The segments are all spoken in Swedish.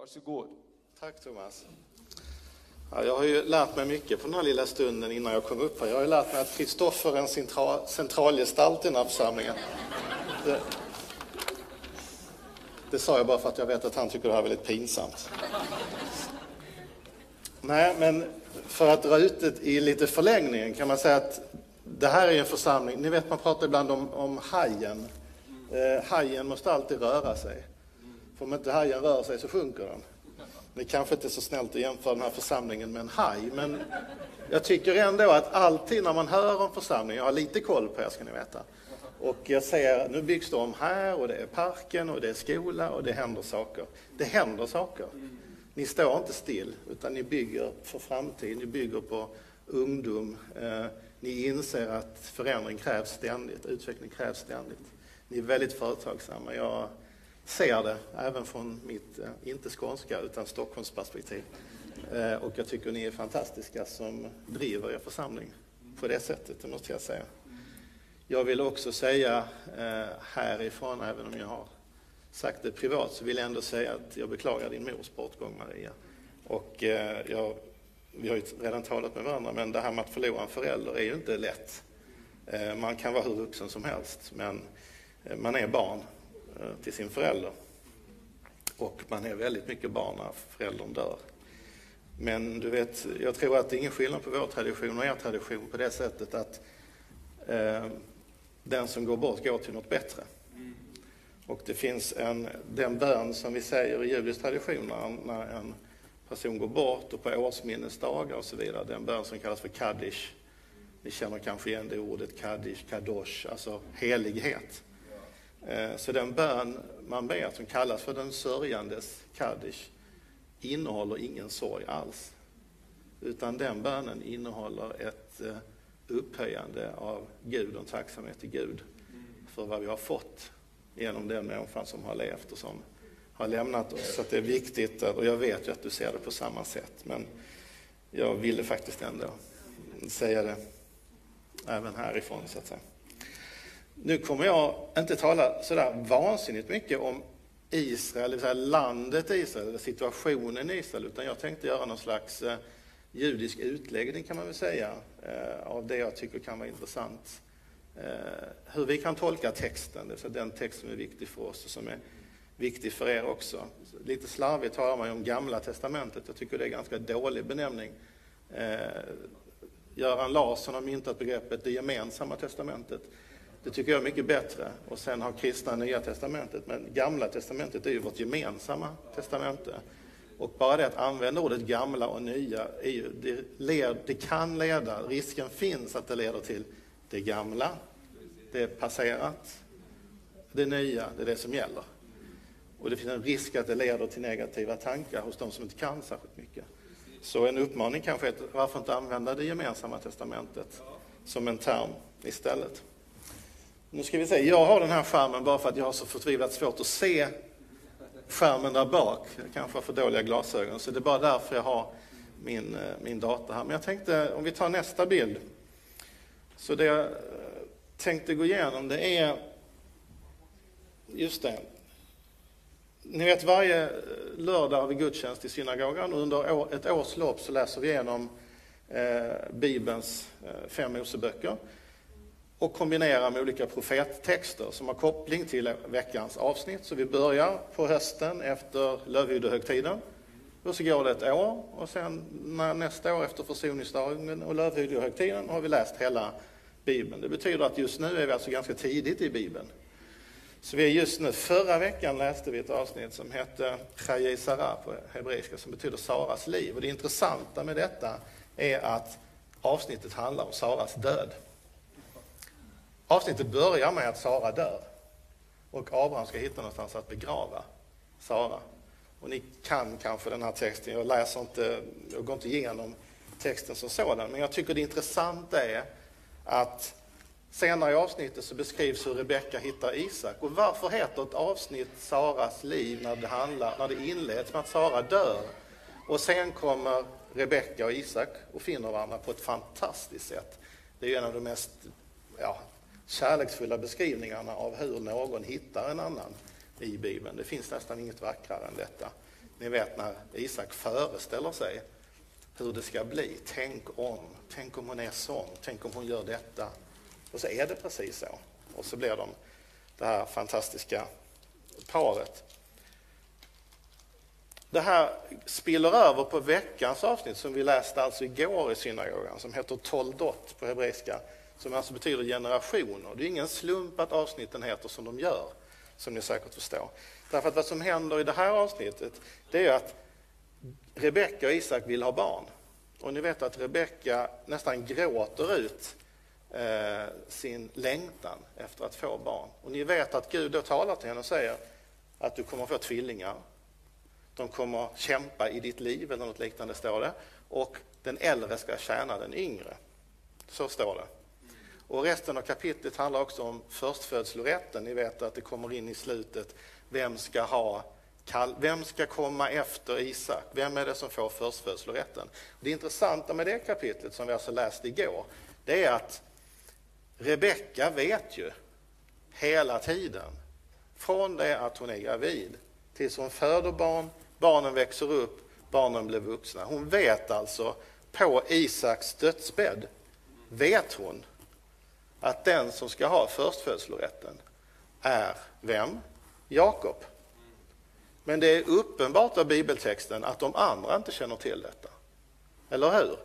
Varsågod. Tack Thomas. Ja, jag har ju lärt mig mycket på den här lilla stunden innan jag kom upp här. Jag har ju lärt mig att Kristoffer är en central, centralgestalt i den här församlingen. Det, det sa jag bara för att jag vet att han tycker det här är väldigt pinsamt. Nej, men för att dra ut det i lite förlängningen kan man säga att det här är en församling, ni vet man pratar ibland om, om hajen. Eh, hajen måste alltid röra sig. För om inte hajen rör sig så sjunker den. Det kanske inte är så snällt att jämföra den här församlingen med en haj, men jag tycker ändå att alltid när man hör om församling, jag har lite koll på er ska ni veta, och jag ser, nu byggs det om här och det är parken och det är skola och det händer saker. Det händer saker. Ni står inte still, utan ni bygger för framtiden, ni bygger på ungdom. Eh, ni inser att förändring krävs ständigt, utveckling krävs ständigt. Ni är väldigt företagsamma. Jag ser det även från mitt, eh, inte skånska, utan Stockholmsperspektiv. perspektiv. och jag tycker ni är fantastiska som driver er församling på det sättet, det måste jag säga. Jag vill också säga eh, härifrån, även om jag har sagt det privat, så vill jag ändå säga att jag beklagar din mors bortgång, Maria. Och jag, vi har ju redan talat med varandra, men det här med att förlora en förälder är ju inte lätt. Man kan vara hur vuxen som helst, men man är barn Eh, till sin förälder. Och man är väldigt mycket barn när föräldern dör. Men du vet, jag tror att det är ingen skillnad på vår tradition och er tradition på det sättet att eh, den som går bort går till något bättre. Och det finns en, den bön som vi säger i judisk tradition när, när en person går bort och på årsminnesdagar och så vidare, den bön som kallas för kaddish. Ni känner kanske igen det ordet kaddish, kadosh, alltså helighet. Eh, så den bön man ber, som kallas för den sörjandes kaddish, innehåller ingen sorg alls. Utan den bönen innehåller ett eh, upphöjande av Gud och en tacksamhet till Gud för vad vi har fått genom den människan som har levt och som har lämnat oss. Så det är viktigt, och jag vet ju att du ser det på samma sätt, men jag ville faktiskt ändå säga det även härifrån, så att säga. Nu kommer jag inte tala sådär vansinnigt mycket om Israel, det vill säga landet Israel, eller situationen i Israel, utan jag tänkte göra någon slags eh, judisk utläggning kan man väl säga, eh, av det jag tycker kan vara intressant. Eh, hur vi kan tolka texten, det vill säga den text som är viktig för oss och som är viktig för er också. Lite slarvigt talar man ju om Gamla Testamentet, jag tycker det är en ganska dålig benämning. Göran Larsson har myntat begreppet det gemensamma testamentet. Det tycker jag är mycket bättre. Och sen har kristna Nya Testamentet. Men Gamla Testamentet är ju vårt gemensamma testamente. Och bara det att använda ordet gamla och nya, är ju, det, led, det kan leda, risken finns att det leder till det gamla, det är passerat, det nya, det är det som gäller. Och det finns en risk att det leder till negativa tankar hos de som inte kan särskilt mycket. Så en uppmaning kanske är att varför inte använda det gemensamma testamentet som en term istället. Nu ska vi se, jag har den här skärmen bara för att jag har så förtvivlat svårt att se skärmen där bak. Jag kanske har för dåliga glasögon, så det är bara därför jag har min, eh, min dator här. Men jag tänkte, om vi tar nästa bild. Så det jag eh, tänkte gå igenom, det är just det. Ni vet, varje eh, lördag har vi gudstjänst i synagogan och under ett års lopp så läser vi igenom eh, Bibelns eh, fem Moseböcker och kombinera med olika profettexter som har koppling till veckans avsnitt. Så vi börjar på hösten efter lövhyddehögtiden. Och så går det ett år och sen nästa år efter försoningsdagen och lövhyddehögtiden har vi läst hela Bibeln. Det betyder att just nu är vi alltså ganska tidigt i Bibeln. Så vi är just nu, förra veckan läste vi ett avsnitt som hette Chaye Sara på hebreiska som betyder Saras liv. Och det intressanta med detta är att avsnittet handlar om Saras död. Avsnittet börjar med att Sara dör och Abraham ska hitta någonstans att begrava Sara. Och ni kan kanske den här texten, jag läser inte, jag går inte igenom texten som sådan, men jag tycker det intressanta är att senare i avsnittet så beskrivs hur Rebecka hittar Isak. Och varför heter ett avsnitt Saras liv när det, handlar, när det inleds med att Sara dör? Och sen kommer Rebecka och Isak och finner varandra på ett fantastiskt sätt. Det är ju en av de mest ja, kärleksfulla beskrivningarna av hur någon hittar en annan i Bibeln. Det finns nästan inget vackrare än detta. Ni vet när Isak föreställer sig hur det ska bli. Tänk om, tänk om hon är sån, tänk om hon gör detta. Och så är det precis så. Och så blir de det här fantastiska paret. Det här spiller över på veckans avsnitt som vi läste alltså igår i synagogan som heter Toldot på hebreiska som alltså betyder generationer. Det är ingen slump att avsnitten heter som de gör, som ni säkert förstår. Därför att vad som händer i det här avsnittet det är att Rebecka och Isak vill ha barn. Och ni vet att Rebecka nästan gråter ut eh, sin längtan efter att få barn. Och ni vet att Gud då talar till henne och säger att du kommer att få tvillingar. De kommer kämpa i ditt liv, eller något liknande står det. Och den äldre ska tjäna den yngre. Så står det. Och resten av kapitlet handlar också om förstfödslorätten. Ni vet att det kommer in i slutet. Vem ska, ha, vem ska komma efter Isak? Vem är det som får förstfödslorätten? Det intressanta med det kapitlet som vi alltså läste igår, det är att Rebecka vet ju hela tiden, från det att hon är gravid tills hon föder barn, barnen växer upp, barnen blir vuxna. Hon vet alltså på Isaks dödsbädd, vet hon att den som ska ha förstfödslorätten är vem? Jakob. Men det är uppenbart av bibeltexten att de andra inte känner till detta. Eller hur?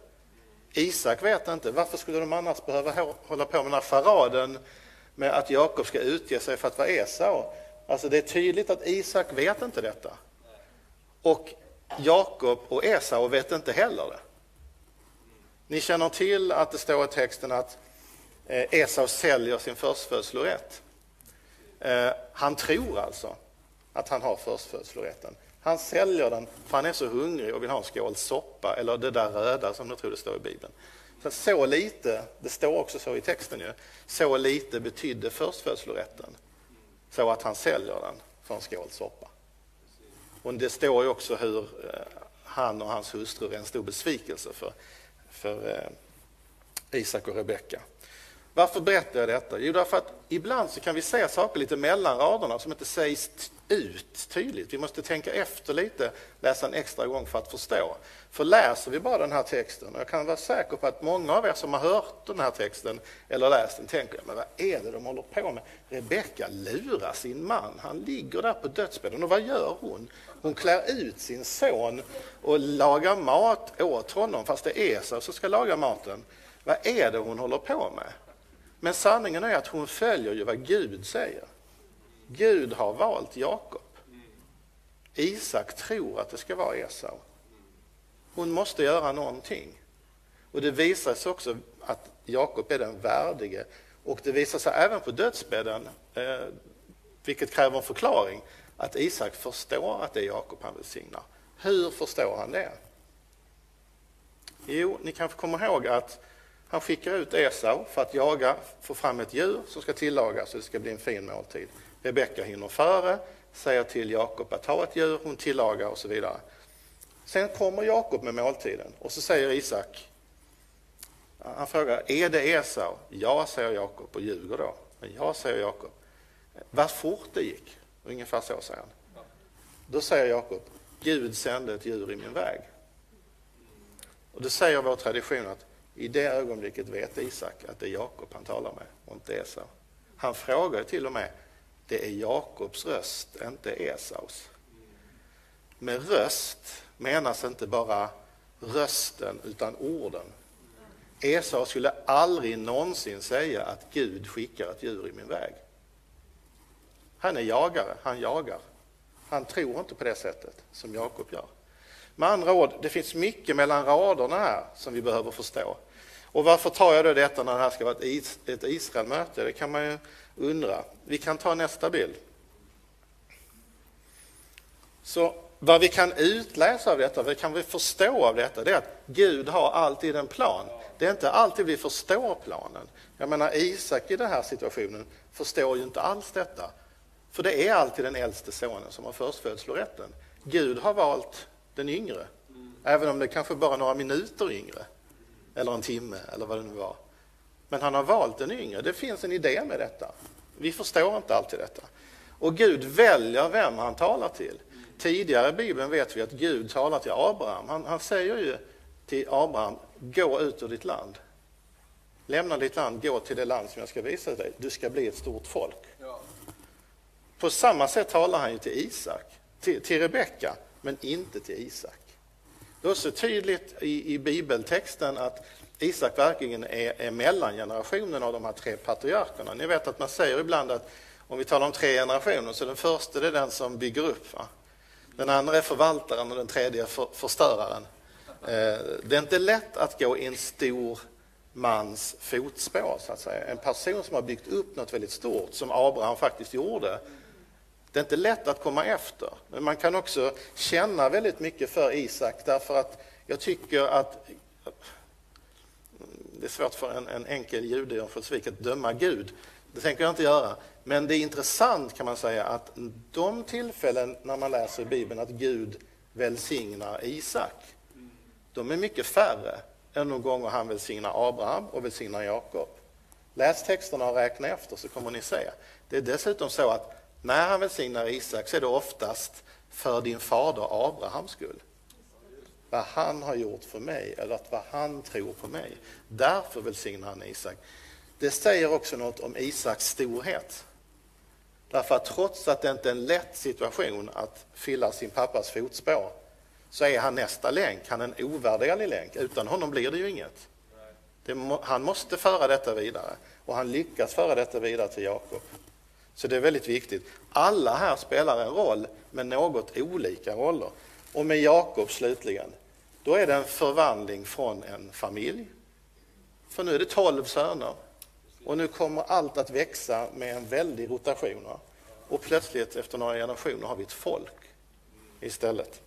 Isak vet inte. Varför skulle de annars behöva hålla på med den här faraden med att Jakob ska utge sig för att vara Esau? Alltså det är tydligt att Isak vet inte detta. Och Jakob och Esau vet inte heller det. Ni känner till att det står i texten att Eh, Esau säljer sin förstfödslorätt. Eh, han tror alltså att han har förstfödslorätten. Han säljer den för han är så hungrig och vill ha en skål soppa eller det där röda som jag tror det står i Bibeln. Så, så lite, det står också så i texten ju, så lite betydde förstfödslorätten så att han säljer den för en skål soppa. Och det står ju också hur eh, han och hans hustru är en stor besvikelse för, för Isak och Rebecka. Varför berättar jag detta? Jo, därför att ibland så kan vi se saker lite mellan raderna som inte sägs ut tydligt. Vi måste tänka efter lite, läsa en extra gång för att förstå. För läser vi bara den här texten, och jag kan vara säker på att många av er som har hört den här texten eller läst den tänker, men vad är det de håller på med? Rebecka lurar sin man, han ligger där på dödsbädden och vad gör hon? Hon klär ut sin son och lagar mat åt honom, fast det är Esau som ska laga maten. Vad är det hon håller på med? Men sanningen är att hon följer ju vad Gud säger. Gud har valt Jakob. Isak tror att det ska vara Esau. Hon måste göra någonting. Och det visar sig också att Jakob är den värdige. Och det visar sig även på dödsbädden, eh, vilket kräver en förklaring, att Isak förstår att det är Jakob han välsignar. Hur förstår han det? Jo, ni kanske kommer ihåg att han skickar ut Esau för att jaga, få fram ett djur som ska tillagas så det ska bli en fin måltid. Rebecka hinner före, säger till Jakob att ta ett djur, hon tillagar och så vidare. Sen kommer Jakob med måltiden och så säger Isak, han frågar, är det Esau? Ja, säger Jakob och ljuger då. Men ja, säger Jakob. Vad fort det gick. Ungefär så säger han. Då säger Jakob, Gud sände ett djur i min väg. Och då säger vår tradition att i det ögonblicket vet Isak att det är Jakob han talar med och inte Esau. Han frågar till och med, det är Jakobs röst, inte Esaus. Med röst menas inte bara rösten utan orden. Esau skulle aldrig någonsin säga att Gud skickar ett djur i min väg. Han är jagare, han jagar. Han tror inte på det sättet som Jakob gör. Med andra ord, det finns mycket mellan raderna här som vi behöver förstå. Och varför tar jag då detta när det här ska vara ett Israelmöte? Det kan man ju undra. Vi kan ta nästa bild. Så vad vi kan utläsa av detta, vad kan vi förstå av detta, det är att Gud har alltid en plan. Det är inte alltid vi förstår planen. Jag menar Isak i den här situationen förstår ju inte alls detta. För det är alltid den äldste sonen som har förstfödslorätten. Gud har valt den yngre, även om det kanske bara är några minuter yngre eller en timme eller vad det nu var. Men han har valt den yngre. Det finns en idé med detta. Vi förstår inte alltid detta. Och Gud väljer vem han talar till. Tidigare i Bibeln vet vi att Gud talar till Abraham. Han, han säger ju till Abraham, gå ut ur ditt land. Lämna ditt land, gå till det land som jag ska visa dig. Du ska bli ett stort folk. Ja. På samma sätt talar han ju till Isak, till, till Rebecka, men inte till Isak. Det är också tydligt i, i bibeltexten att Isak verkligen är, är mellangenerationen av de här tre patriarkerna. Ni vet att man säger ibland att om vi talar om tre generationer så den första är den som bygger upp. Va? Den andra är förvaltaren och den tredje är för, förstöraren. Eh, det är inte lätt att gå i en stor mans fotspår, så att säga. En person som har byggt upp något väldigt stort, som Abraham faktiskt gjorde. Det är inte lätt att komma efter, men man kan också känna väldigt mycket för Isak därför att jag tycker att det är svårt för en, en enkel jude att döma Gud. Det tänker jag inte göra. Men det är intressant kan man säga att de tillfällen när man läser i Bibeln att Gud välsignar Isak, de är mycket färre än de gånger han välsignar Abraham och välsignar Jakob. Läs texterna och räkna efter så kommer ni se. Det är dessutom så att när han välsignar Isak så är det oftast för din fader Abrahams skull. Vad han har gjort för mig eller vad han tror på mig. Därför välsignar han Isak. Det säger också något om Isaks storhet. Därför att trots att det inte är en lätt situation att fylla sin pappas fotspår så är han nästa länk, han är en ovärderlig länk. Utan honom blir det ju inget. Det, han måste föra detta vidare och han lyckas föra detta vidare till Jakob. Så det är väldigt viktigt. Alla här spelar en roll, men något olika roller. Och med Jakob slutligen, då är det en förvandling från en familj. För nu är det tolv söner och nu kommer allt att växa med en väldig rotation. Och plötsligt efter några generationer har vi ett folk istället.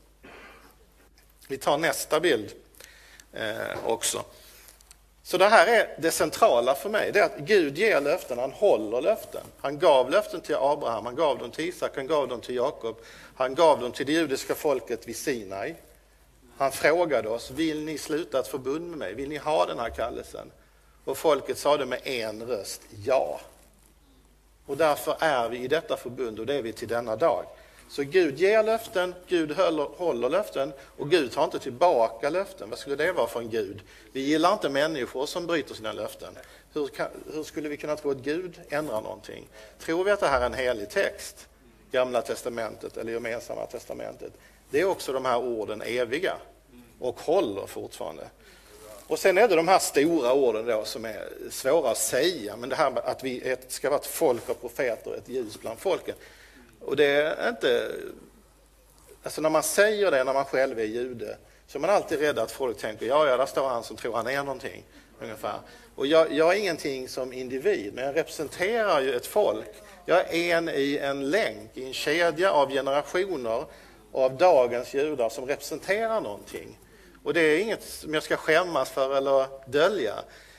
Vi tar nästa bild eh, också. Så det här är det centrala för mig, det är att Gud ger löften, han håller löften. Han gav löften till Abraham, han gav dem till Isak, han gav dem till Jakob, han gav dem till det judiska folket vid Sinai. Han frågade oss, vill ni sluta ett förbund med mig? Vill ni ha den här kallelsen? Och folket sade med en röst ja. Och därför är vi i detta förbund och det är vi till denna dag. Så Gud ger löften, Gud håller, löften och Gud tar inte tillbaka löften. Vad skulle det vara för en Gud? Vi gillar inte människor som bryter sina löften. Hur, kan, hur skulle vi kunna tro att Gud ändrar någonting? Tror vi att det här är en helig text, Gamla testamentet eller Gemensamma testamentet, det är också de här orden eviga och håller fortfarande. Och sen är det de här stora orden då som är svåra att säga, men det här att vi ska vara ett folk av profeter, ett ljus bland folken. Och det är inte... Alltså när man säger det när man själv är jude så är man alltid rädd att folk tänker ja, ja, där står han som tror han är någonting. Ungefär. Och jag, jag är ingenting som individ, men jag representerar ju ett folk. Jag är en i en länk, i en kedja av generationer av dagens judar som representerar någonting. Och det är inget som jag ska skämmas för eller dölja.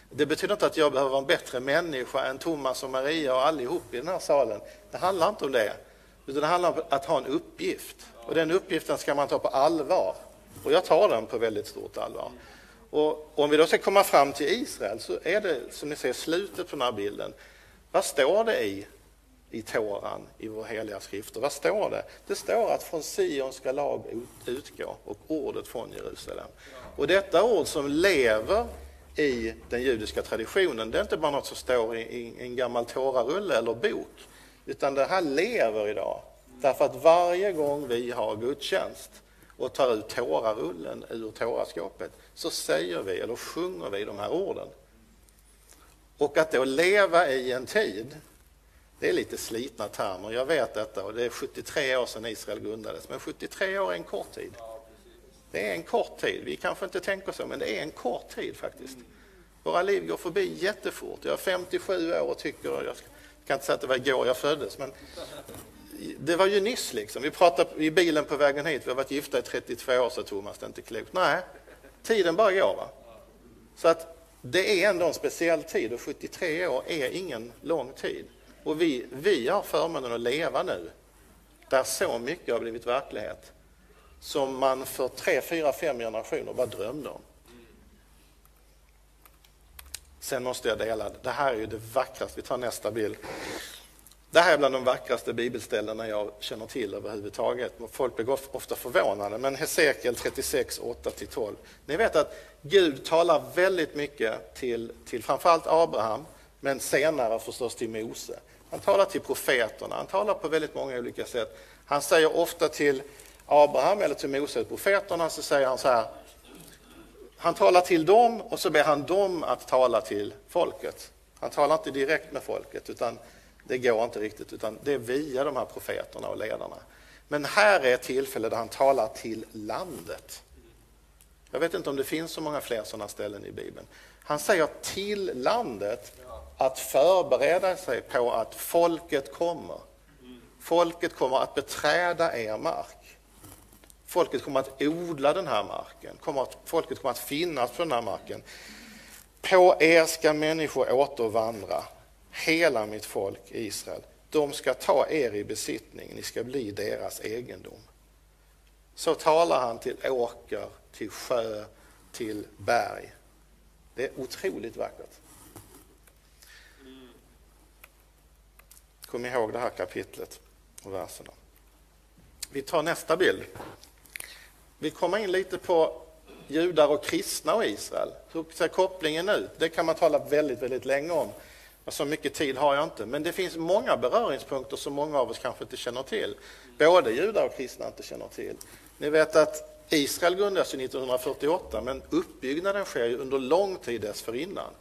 Det betyder inte att jag behöver vara en bättre människa än Thomas och Maria och allihop i den här salen. Det handlar inte om det. Utan det handlar om att ha en uppgift. Och den uppgiften ska man ta på allvar. Och jag tar den på väldigt stort allvar. Och om vi då ska komma fram till Israel så är det som ni ser slutet på den här bilden. Vad står det i, i Toran, i vår heliga skrifter? Vad står det? Det står att från Sion ska lag utgå och ordet från Jerusalem. Och detta ord som lever i den judiska traditionen, det är inte bara något som står i, i en gammal Torarulle eller bok. Utan det här lever idag. Därför att varje gång vi har gudstjänst och tar ut tårarullen ur tåraskåpet så säger vi, eller sjunger vi de här orden. Och att då leva i en tid, det är lite slitna termer, jag vet detta och det är 73 år sedan Israel grundades, men 73 år är en kort tid. Det är en kort tid, vi kanske inte tänker så, men det är en kort tid faktiskt. Våra liv går förbi jättefort. Jag är 57 år och tycker, jag kan inte säga att det var igår jag föddes, men det var ju nyss liksom. Vi pratade i bilen på vägen hit, vi har varit gifta i 32 år, sa Thomas, det är inte klokt. Nej, tiden bara går. Va? Så att det är ändå en speciell tid och 73 år är ingen lång tid. Och vi, vi har förmånen att leva nu, där så mycket har blivit verklighet, som man för tre, fyra, fem generationer bara drömde om. Sen måste jag dela, det här är ju det vackraste, vi tar nästa bild. Det här är bland de vackraste bibelställena jag känner till överhuvudtaget. Folk blir ofta förvånade, men Hesekiel 36, 8-12. Ni vet att Gud talar väldigt mycket till, till framförallt Abraham, men senare förstås till Mose. Han talar till profeterna, han talar på väldigt många olika sätt. Han säger ofta till Abraham eller till Mose, profeterna, så säger han så här. Han talar till dem och så ber han dem att tala till folket. Han talar inte direkt med folket, utan det går inte riktigt, utan det är via de här profeterna och ledarna. Men här är ett tillfälle där han talar till landet. Jag vet inte om det finns så många fler sådana ställen i Bibeln. Han säger till landet att förbereda sig på att folket kommer. Folket kommer att beträda er mark. Folket kommer att odla den här marken. folket kommer att finnas på den här marken. På er ska människor återvandra hela mitt folk Israel. De ska ta er i besittning, ni ska bli deras egendom. Så talar han till åker, till sjö, till berg. Det är otroligt vackert. Kom ihåg det här kapitlet och verserna. Vi tar nästa bild. Vi kommer in lite på judar och kristna och Israel. Hur ser kopplingen ut? Det kan man tala väldigt, väldigt länge om. Så mycket tid har jag inte, men det finns många beröringspunkter som många av oss kanske inte känner till. Både judar och kristna inte känner till. Ni vet att Israel grundades 1948, men uppbyggnaden sker under lång tid dessförinnan.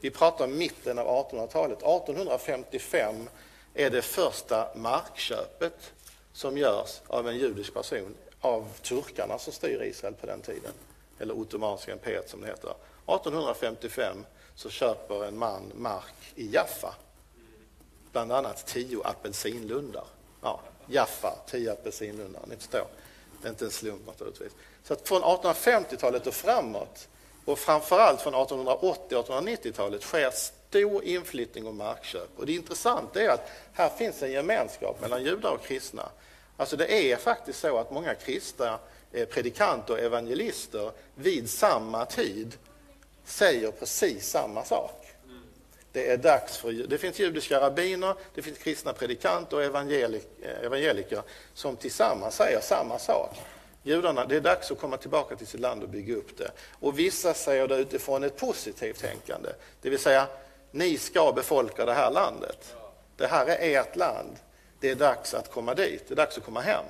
Vi pratar om mitten av 1800-talet. 1855 är det första markköpet som görs av en judisk person av turkarna som styr Israel på den tiden, eller Ottomanska imperiet som det heter. 1855 så köper en man mark i Jaffa. Bland annat tio apelsinlundar. Ja, Jaffa, tio apelsinlundar, ni förstår. Det är inte en slump naturligtvis. Så att från 1850-talet och framåt, och framförallt från 1880 1890-talet, sker stor inflyttning och markköp. Och det intressanta är att här finns en gemenskap mellan judar och kristna. Alltså det är faktiskt så att många kristna eh, predikanter och evangelister vid samma tid säger precis samma sak. Det är dags för, det finns judiska rabbiner, det finns kristna predikanter och evangelik, eh, evangeliker som tillsammans säger samma sak. Judarna, det är dags att komma tillbaka till sitt land och bygga upp det. Och vissa säger det utifrån ett positivt tänkande, det vill säga ni ska befolka det här landet. Det här är ert land. Det är dags att komma dit, det är dags att komma hem.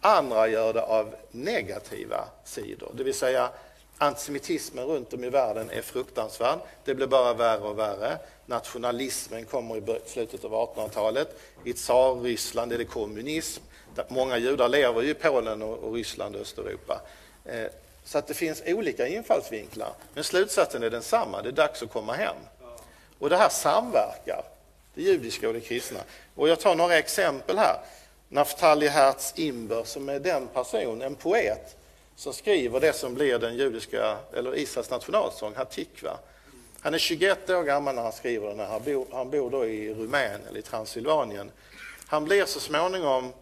Andra gör det av negativa sidor, det vill säga Antisemitismen runt om i världen är fruktansvärd. Det blir bara värre och värre. Nationalismen kommer i slutet av 1800-talet. I Tsarryssland är det kommunism. Många judar lever i Polen och Ryssland och Östeuropa. Eh, så att det finns olika infallsvinklar. Men slutsatsen är densamma, det är dags att komma hem. Och det här samverkar, det judiska och det kristna. Och jag tar några exempel här. Naftali Hertz Imber som är den person, en poet, som skriver det som blir den judiska, eller Israels nationalsång, Hatikva. Han är 21 år gammal när han skriver den. Han bor, han bor då i Rumänien, eller i Transsylvanien. Han blir så småningom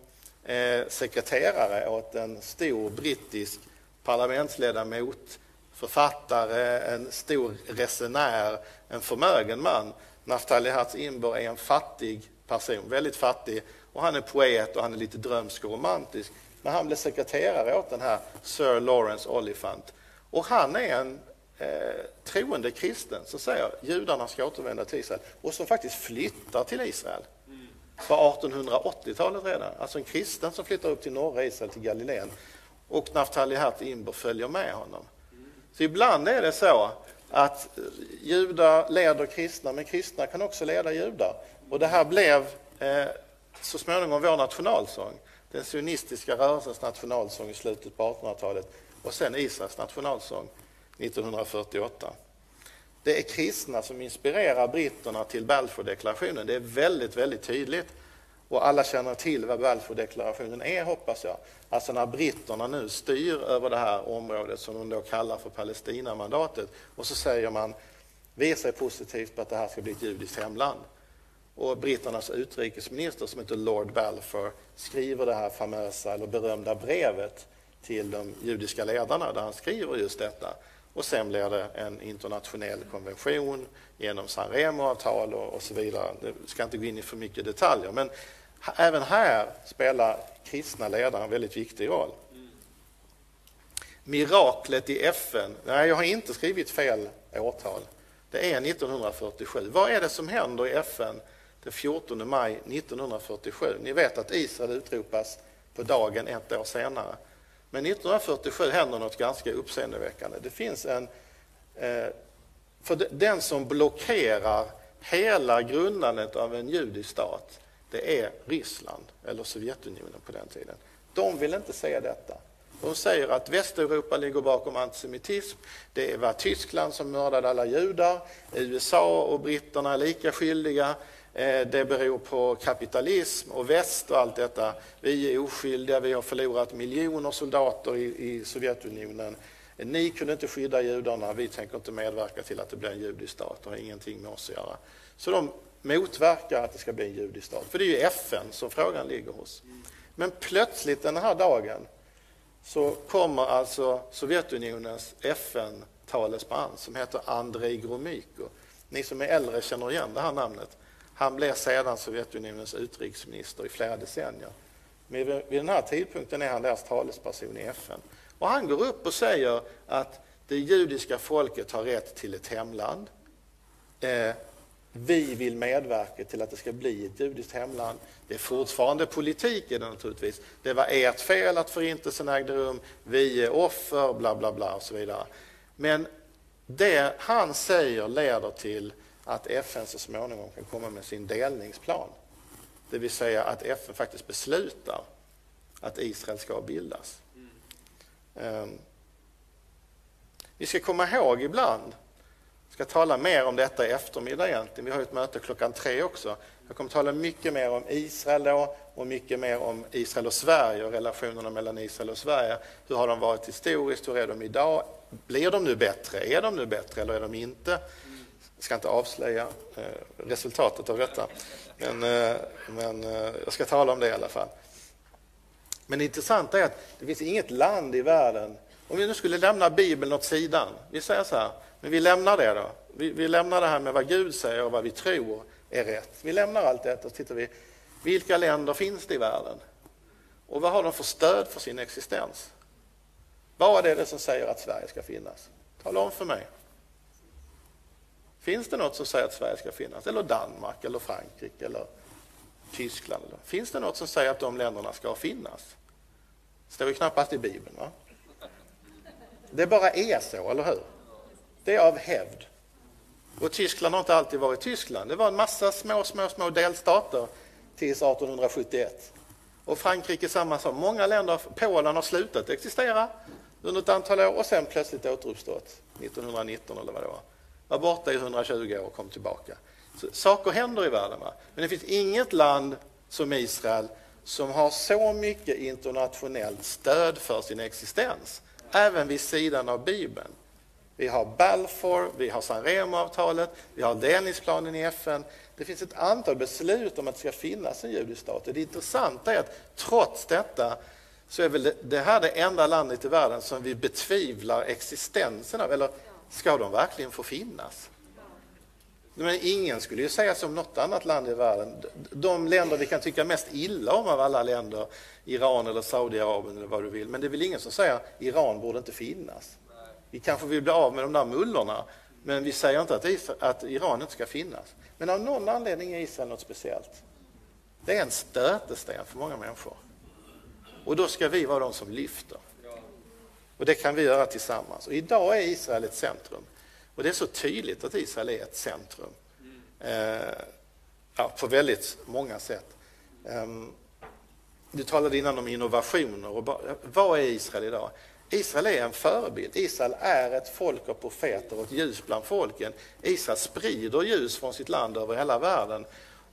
eh, sekreterare åt en stor brittisk parlamentsledamot, författare, en stor resenär, en förmögen man. Naftali Hertz Imber är en fattig person, väldigt fattig, och han är poet och han är lite drömsk och romantisk. Men han blev sekreterare åt den här Sir Lawrence Oliphant. Och han är en eh, troende kristen som säger att judarna ska återvända till Israel och som faktiskt flyttar till Israel på 1880-talet redan. Alltså en kristen som flyttar upp till norra Israel, till Galileen. Och Naftali Hatt Imber följer med honom. Så ibland är det så att judar leder kristna, men kristna kan också leda judar. Och det här blev eh, så småningom vår nationalsång den sionistiska rörelsens nationalsång i slutet på 1800-talet och sen Israels nationalsång 1948. Det är kristna som inspirerar britterna till Balfourdeklarationen. Det är väldigt, väldigt tydligt. Och alla känner till vad Balfourdeklarationen är, hoppas jag. Alltså när britterna nu styr över det här området som de då kallar för Palestinamandatet och så säger man vi ser positivt på att det här ska bli ett judiskt hemland. Och britternas utrikesminister som heter Lord Balfour skriver det här famösa eller berömda brevet till de judiska ledarna där han skriver just detta. och sen blir det en internationell konvention genom San Remo-avtal och, och, så vidare. Jag ska inte gå in i för mycket detaljer, men även här spelar kristna ledare en väldigt viktig roll. Miraklet i FN. Nej, jag har inte skrivit fel årtal. Det är 1947. Vad är det som händer i FN den 14 maj 1947? Ni vet att Israel utropas på dagen ett år senare. Men 1947 händer något ganska uppseendeväckande. Det finns en... Eh, för den som blockerar hela grundandet av en judisk stat, det är Ryssland, eller Sovjetunionen på den tiden. De vill inte se detta. De säger att Västeuropa ligger bakom antisemitism. Det var Tyskland som mördade alla judar. USA och britterna är lika skyldiga. Eh, det beror på kapitalism och väst och allt detta. Vi är oskyldiga, vi har förlorat miljoner soldater i, i Sovjetunionen. Ni kunde inte skydda judarna, vi tänker inte medverka till att det blir en judisk stat, det har ingenting med oss att göra. Så de motverkar att det ska bli en judisk stat, för det är ju FN som frågan ligger hos. Men plötsligt den här dagen så kommer alltså Sovjetunionens FN-talesman som heter Andrei Gromyko. Ni som är äldre känner igen det här namnet. Han blev sedan Sovjetunionens utrikesminister i flera decennier. Men vid den här tidpunkten är han deras talesperson i FN. Och han går upp och säger att det judiska folket har rätt till ett hemland. Eh, vi vill medverka till att det ska bli ett judiskt hemland. Det är fortfarande politik i det naturligtvis. Det var ert fel att förintelsen ägde rum, vi är offer, bla bla bla och så vidare. Men det han säger leder till att FN så småningom kan komma med sin delningsplan. Det vill säga att FN faktiskt beslutar att Israel ska bildas. Mm. Vi ska komma ihåg ibland, ska tala mer om detta i eftermiddag egentligen, vi har ett möte klockan tre också. Jag kommer tala mycket mer om Israel då och mycket mer om Israel och Sverige och relationerna mellan Israel och Sverige. Hur har de varit historiskt, hur är de idag? Blir de nu bättre? Är de nu bättre eller är de inte? Jag ska inte avslöja eh, resultatet av detta, men, eh, men eh, jag ska tala om det i alla fall. Men det intressanta är att det finns inget land i världen, om vi nu skulle lämna Bibeln åt sidan, vi säger så här, men vi lämnar det då. Vi, vi lämnar det här med vad Gud säger och vad vi tror är rätt. Vi lämnar allt detta och tittar vi, vilka länder finns det i världen? Och vad har de för stöd för sin existens? Vad är det som säger att Sverige ska finnas? Tala om för mig. Finns det något som säger att Sverige ska finnas? Eller Danmark, eller Frankrike, eller Tyskland? Finns det något som säger att de länderna ska finnas? Det står ju knappast i Bibeln. Va? Det bara är så, eller hur? Det är av hävd. Och Tyskland har inte alltid varit Tyskland. Det var en massa små, små, små delstater tills 1871. Och Frankrike samma sak. Många länder, Polen har slutat existera under ett antal år och sen plötsligt återuppstått 1919 eller vad det var var borta i 120 år och kom tillbaka. Så, saker händer i världen. Va? Men det finns inget land som Israel som har så mycket internationellt stöd för sin existens, även vid sidan av Bibeln. Vi har Balfour, vi har San Remo-avtalet, vi har delningsplanen i FN. Det finns ett antal beslut om att det ska finnas en judisk stat. Det intressanta är att trots detta så är väl det här det enda landet i världen som vi betvivlar existensen av, eller Ska de verkligen få finnas? Men ingen skulle ju säga som något annat land i världen. De länder vi kan tycka mest illa om av alla länder, Iran eller Saudiarabien eller vad du vill, men det är väl ingen som säger att Iran borde inte finnas. Vi kanske vill bli av med de där mullorna, men vi säger inte att, Israel, att Iran inte ska finnas. Men av någon anledning är Israel något speciellt. Det är en stötesten för många människor. Och då ska vi vara de som lyfter. Och det kan vi göra tillsammans. Och idag är Israel ett centrum. Och det är så tydligt att Israel är ett centrum. Eh, ja, på väldigt många sätt. Eh, du talade innan om innovationer. Och vad är Israel idag? Israel är en förebild. Israel är ett folk av profeter och ett ljus bland folken. Israel sprider ljus från sitt land över hela världen.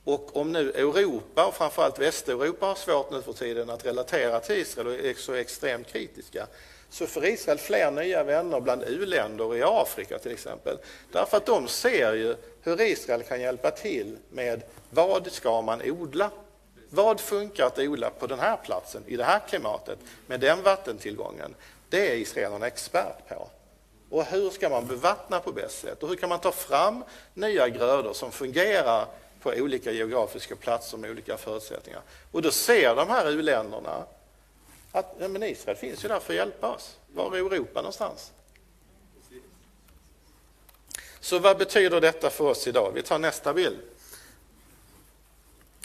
Och om nu Europa, och framförallt Västeuropa, har svårt nu för tiden att relatera till Israel och är så extremt kritiska, så får Israel fler nya vänner bland u-länder i Afrika till exempel. Därför att de ser ju hur Israel kan hjälpa till med vad ska man odla? Vad funkar att odla på den här platsen, i det här klimatet, med den vattentillgången? Det är israelerna expert på. Och hur ska man bevattna på bäst sätt? Och hur kan man ta fram nya grödor som fungerar på olika geografiska platser med olika förutsättningar? Och då ser de här u-länderna att ja, men Israel finns ju där för att hjälpa oss. Var är Europa någonstans? Så vad betyder detta för oss idag? Vi tar nästa bild.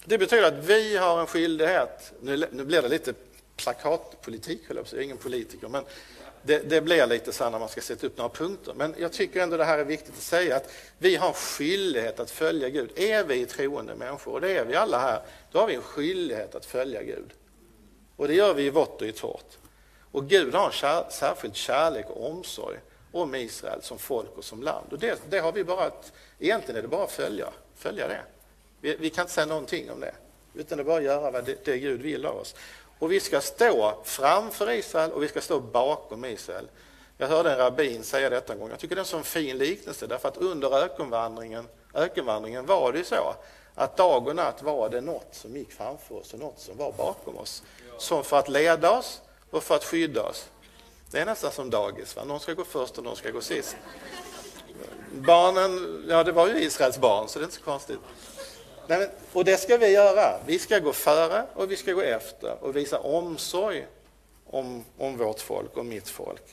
Det betyder att vi har en skyldighet, nu, nu blir det lite plakatpolitik, jag är ingen politiker, men det, det blir lite så när man ska sätta upp några punkter. Men jag tycker ändå det här är viktigt att säga att vi har en skyldighet att följa Gud. Är vi troende människor, och det är vi alla här, då har vi en skyldighet att följa Gud. Och det gör vi i vått och i torrt. Och Gud har en kär, särskild kärlek och omsorg om Israel som folk och som land. Och det, det har vi bara att, egentligen är det bara att följa, följa det. Vi, vi, kan inte säga någonting om det, utan det är bara att göra vad det, det Gud vill av oss. Och vi ska stå framför Israel och vi ska stå bakom Israel. Jag hörde en rabbin säga detta en gång. Jag tycker det är en sån fin liknelse därför att under ökenvandringen, ökenvandringen var det ju så att dag och natt var det något som gick framför oss och något som var bakom oss. Som för att leda oss och för att skydda oss. Det är nästan som dagis, va? någon ska gå först och någon ska gå sist. Barnen, ja det var ju Israels barn så det är inte så konstigt. Nej, och det ska vi göra. Vi ska gå före och vi ska gå efter och visa omsorg om, om vårt folk och mitt folk.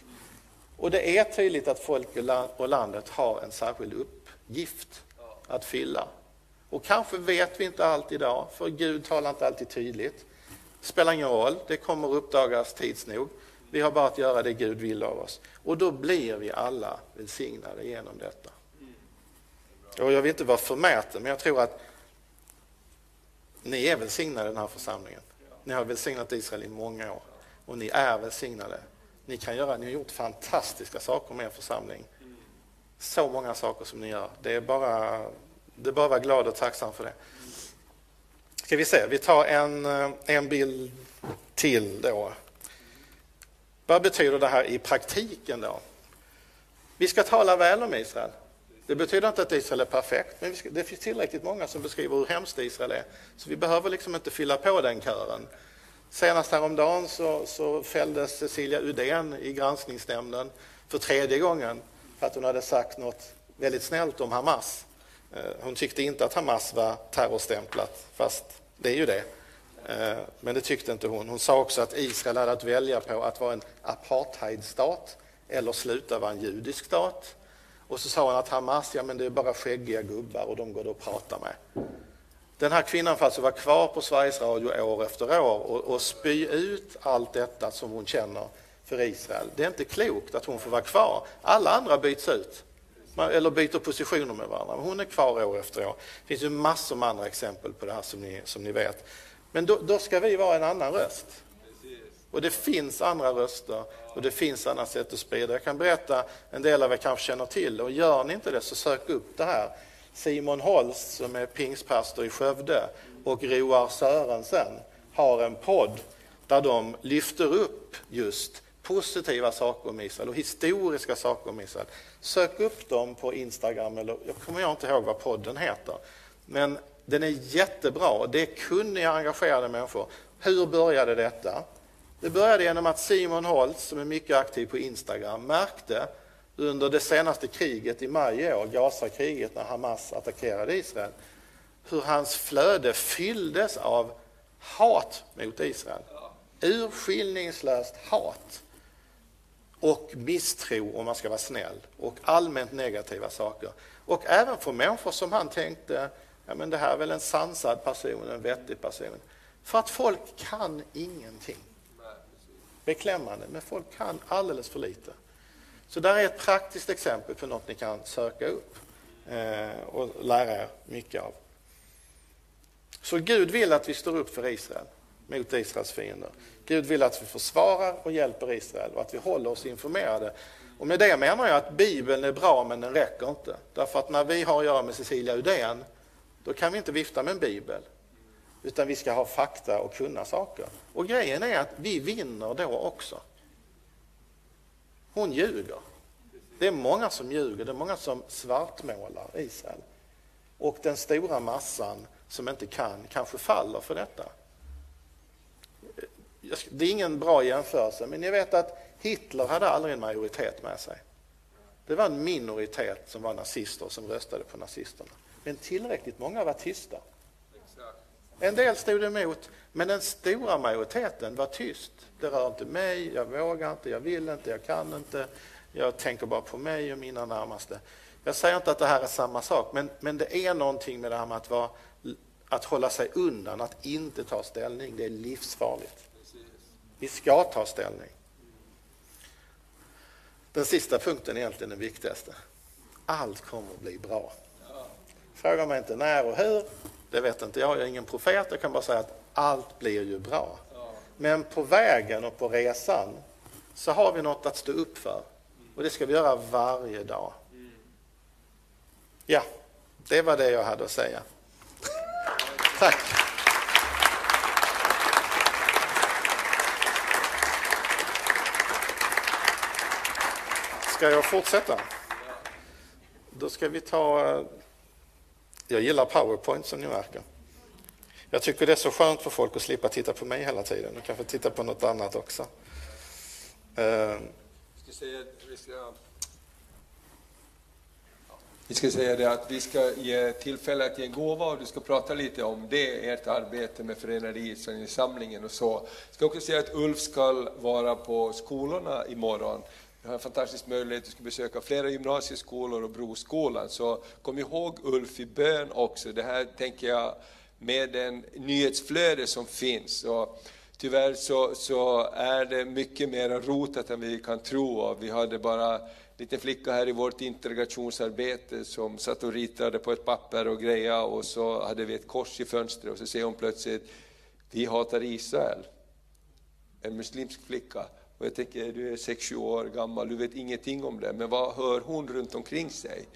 Och det är tydligt att folk och landet har en särskild uppgift att fylla. Och kanske vet vi inte allt idag, för Gud talar inte alltid tydligt. Det spelar ingen roll, det kommer uppdagas tids nog. Vi har bara att göra det Gud vill av oss. Och då blir vi alla välsignade genom detta. Och jag vill inte vara förmäten, men jag tror att ni är välsignade i den här församlingen. Ni har välsignat Israel i många år och ni är välsignade. Ni kan göra, ni har gjort fantastiska saker med er församling. Så många saker som ni gör. Det är bara, det är bara att vara glad och tacksam för det. Ska vi se, vi tar en, en bild till då. Vad betyder det här i praktiken då? Vi ska tala väl om Israel. Det betyder inte att Israel är perfekt, men det finns tillräckligt många som beskriver hur hemskt Israel är. Så vi behöver liksom inte fylla på den kören. Senast häromdagen så, så fälldes Cecilia Udén i granskningsnämnden för tredje gången för att hon hade sagt något väldigt snällt om Hamas. Eh, hon tyckte inte att Hamas var terrorstämplat, fast det är ju det. Eh, men det tyckte inte hon. Hon sa också att Israel hade att välja på att vara en apartheidstat eller sluta vara en judisk stat. Och så sa han att Hamas, ja men det är bara skäggiga gubbar och de går det att prata med. Den här kvinnan får alltså vara kvar på Sveriges Radio år efter år och, och spy ut allt detta som hon känner för Israel. Det är inte klokt att hon får vara kvar. Alla andra byts ut, eller byter positioner med varandra. Men hon är kvar år efter år. Det finns ju massor med andra exempel på det här som ni, som ni vet. Men då, då ska vi vara en annan röst. Och det finns andra röster och det finns andra sätt att sprida. Jag kan berätta, en del av er kanske känner till och gör ni inte det så sök upp det här. Simon Holst som är pingstpastor i Skövde och Roar Sörensen har en podd där de lyfter upp just positiva saker om Israel och historiska saker om Israel. Sök upp dem på Instagram, eller jag kommer inte ihåg vad podden heter. Men den är jättebra, det är kunniga, engagerade människor. Hur började detta? Det började genom att Simon Holtz, som är mycket aktiv på Instagram, märkte under det senaste kriget i maj i år, Gazakriget, när Hamas attackerade Israel, hur hans flöde fylldes av hat mot Israel. Urskillningslöst hat och misstro, om man ska vara snäll, och allmänt negativa saker. Och även för människor som han tänkte, ja men det här är väl en sansad person, en vettig person. För att folk kan ingenting beklämmande, men folk kan alldeles för lite. Så där är ett praktiskt exempel på något ni kan söka upp eh, och lära er mycket av. Så Gud vill att vi står upp för Israel mot Israels fiender. Gud vill att vi försvarar och hjälper Israel och att vi håller oss informerade. Och med det menar jag att Bibeln är bra men den räcker inte. Därför att när vi har att göra med Cecilia Udén, då kan vi inte vifta med en bibel utan vi ska ha fakta och kunna saker. Och grejen är att vi vinner då också. Hon ljuger. Det är många som ljuger, det är många som svartmålar Israel. Och den stora massan som inte kan kanske faller för detta. Det är ingen bra jämförelse, men ni vet att Hitler hade aldrig en majoritet med sig. Det var en minoritet som var nazister som röstade på nazisterna. Men tillräckligt många var tysta. En del stod emot, men den stora majoriteten var tyst. Det rör inte mig, jag vågar inte, jag vill inte, jag kan inte. Jag tänker bara på mig och mina närmaste. Jag säger inte att det här är samma sak, men, men det är någonting med det här med att, vara, att hålla sig undan, att inte ta ställning. Det är livsfarligt. Vi ska ta ställning. Den sista punkten är egentligen den viktigaste. Allt kommer att bli bra. Fråga mig inte när och hur, det vet inte jag. Jag är ingen profet, jag kan bara säga att allt blir ju bra. Men på vägen och på resan så har vi något att stå upp för. Och det ska vi göra varje dag. Ja, det var det jag hade att säga. Tack. Ska jag fortsätta? Då ska vi ta... Jag gillar Powerpoint som ni märker. Jag tycker det är så skönt för folk att slippa titta på mig hela tiden och kanske titta på något annat också. Uh, vi ska säga det att vi ska ge tillfälle att ge en gåva och du ska prata lite om det, ert arbete med Förenade Israel-samlingen och så. Jag ska också säga att Ulf ska vara på skolorna imorgon. Jag har en fantastisk möjlighet, att besöka flera gymnasieskolor och Broskolan, så kom ihåg Ulf i bön också. Det här tänker jag med den nyhetsflöde som finns. Och tyvärr så, så är det mycket mer rotat än vi kan tro. Och vi hade bara liten flicka här i vårt integrationsarbete som satt och ritade på ett papper och greja och så hade vi ett kors i fönstret och så ser hon plötsligt, vi hatar Israel. En muslimsk flicka. Och jag tänker, du är 6-7 år gammal, du vet ingenting om det, men vad hör hon runt omkring sig?